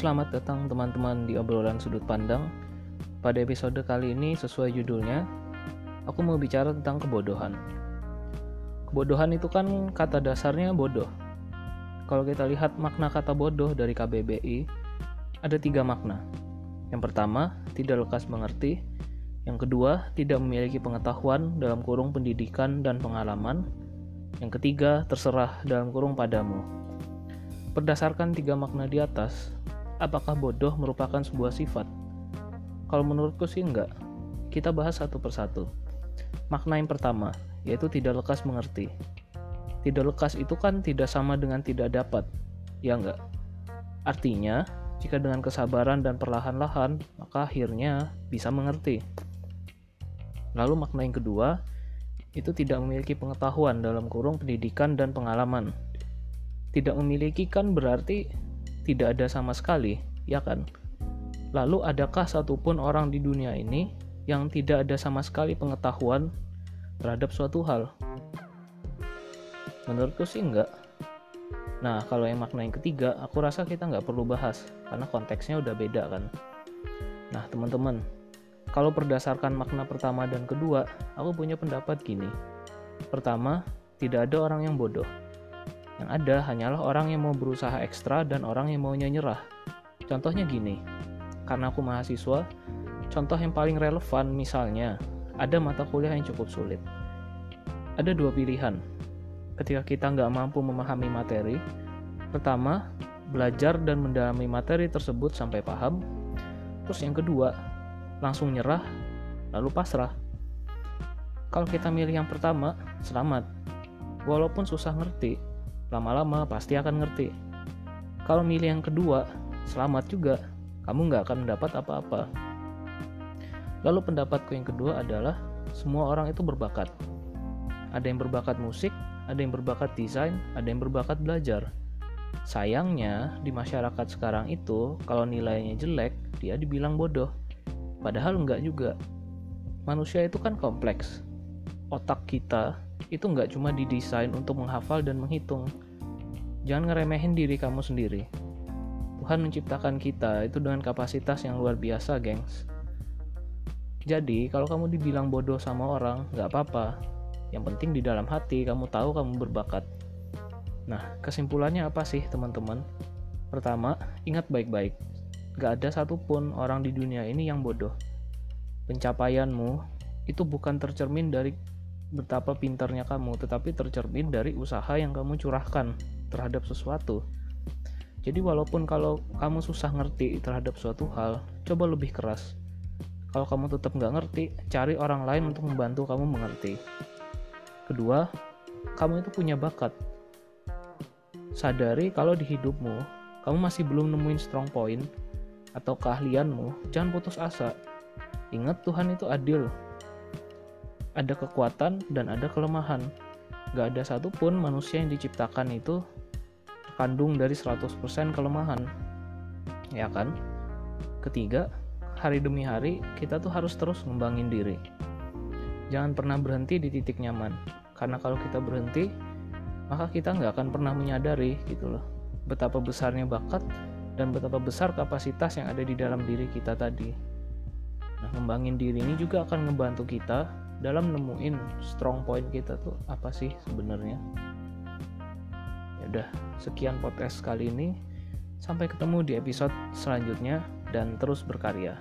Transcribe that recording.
selamat datang teman-teman di obrolan sudut pandang. Pada episode kali ini sesuai judulnya, aku mau bicara tentang kebodohan. Kebodohan itu kan kata dasarnya bodoh. Kalau kita lihat makna kata bodoh dari KBBI, ada tiga makna. Yang pertama, tidak lekas mengerti. Yang kedua, tidak memiliki pengetahuan dalam kurung pendidikan dan pengalaman. Yang ketiga, terserah dalam kurung padamu. Berdasarkan tiga makna di atas, apakah bodoh merupakan sebuah sifat? Kalau menurutku sih enggak. Kita bahas satu persatu. Makna yang pertama, yaitu tidak lekas mengerti. Tidak lekas itu kan tidak sama dengan tidak dapat, ya enggak? Artinya, jika dengan kesabaran dan perlahan-lahan, maka akhirnya bisa mengerti. Lalu makna yang kedua, itu tidak memiliki pengetahuan dalam kurung pendidikan dan pengalaman tidak memiliki kan berarti tidak ada sama sekali, ya kan? Lalu adakah satupun orang di dunia ini yang tidak ada sama sekali pengetahuan terhadap suatu hal? Menurutku sih enggak. Nah, kalau yang makna yang ketiga, aku rasa kita nggak perlu bahas, karena konteksnya udah beda kan. Nah, teman-teman, kalau berdasarkan makna pertama dan kedua, aku punya pendapat gini. Pertama, tidak ada orang yang bodoh. Yang ada hanyalah orang yang mau berusaha ekstra dan orang yang maunya nyerah. Contohnya gini, karena aku mahasiswa, contoh yang paling relevan misalnya, ada mata kuliah yang cukup sulit. Ada dua pilihan. Ketika kita nggak mampu memahami materi, pertama, belajar dan mendalami materi tersebut sampai paham. Terus yang kedua, langsung nyerah, lalu pasrah. Kalau kita milih yang pertama, selamat. Walaupun susah ngerti, lama-lama pasti akan ngerti. Kalau milih yang kedua, selamat juga, kamu nggak akan mendapat apa-apa. Lalu pendapatku yang kedua adalah semua orang itu berbakat. Ada yang berbakat musik, ada yang berbakat desain, ada yang berbakat belajar. Sayangnya di masyarakat sekarang itu kalau nilainya jelek dia dibilang bodoh. Padahal enggak juga. Manusia itu kan kompleks. Otak kita itu nggak cuma didesain untuk menghafal dan menghitung. Jangan ngeremehin diri kamu sendiri. Tuhan menciptakan kita itu dengan kapasitas yang luar biasa, gengs. Jadi, kalau kamu dibilang bodoh sama orang, nggak apa-apa. Yang penting di dalam hati kamu tahu kamu berbakat. Nah, kesimpulannya apa sih, teman-teman? Pertama, ingat baik-baik. Gak ada satupun orang di dunia ini yang bodoh. Pencapaianmu itu bukan tercermin dari betapa pintarnya kamu, tetapi tercermin dari usaha yang kamu curahkan terhadap sesuatu. Jadi walaupun kalau kamu susah ngerti terhadap suatu hal, coba lebih keras. Kalau kamu tetap nggak ngerti, cari orang lain untuk membantu kamu mengerti. Kedua, kamu itu punya bakat. Sadari kalau di hidupmu, kamu masih belum nemuin strong point atau keahlianmu, jangan putus asa. Ingat Tuhan itu adil, ada kekuatan dan ada kelemahan. Gak ada satupun manusia yang diciptakan itu kandung dari 100% kelemahan. Ya kan? Ketiga, hari demi hari kita tuh harus terus ngembangin diri. Jangan pernah berhenti di titik nyaman. Karena kalau kita berhenti, maka kita nggak akan pernah menyadari gitu loh. Betapa besarnya bakat dan betapa besar kapasitas yang ada di dalam diri kita tadi. Nah, ngembangin diri ini juga akan membantu kita dalam nemuin strong point kita tuh apa sih sebenarnya? Ya udah sekian podcast kali ini. Sampai ketemu di episode selanjutnya dan terus berkarya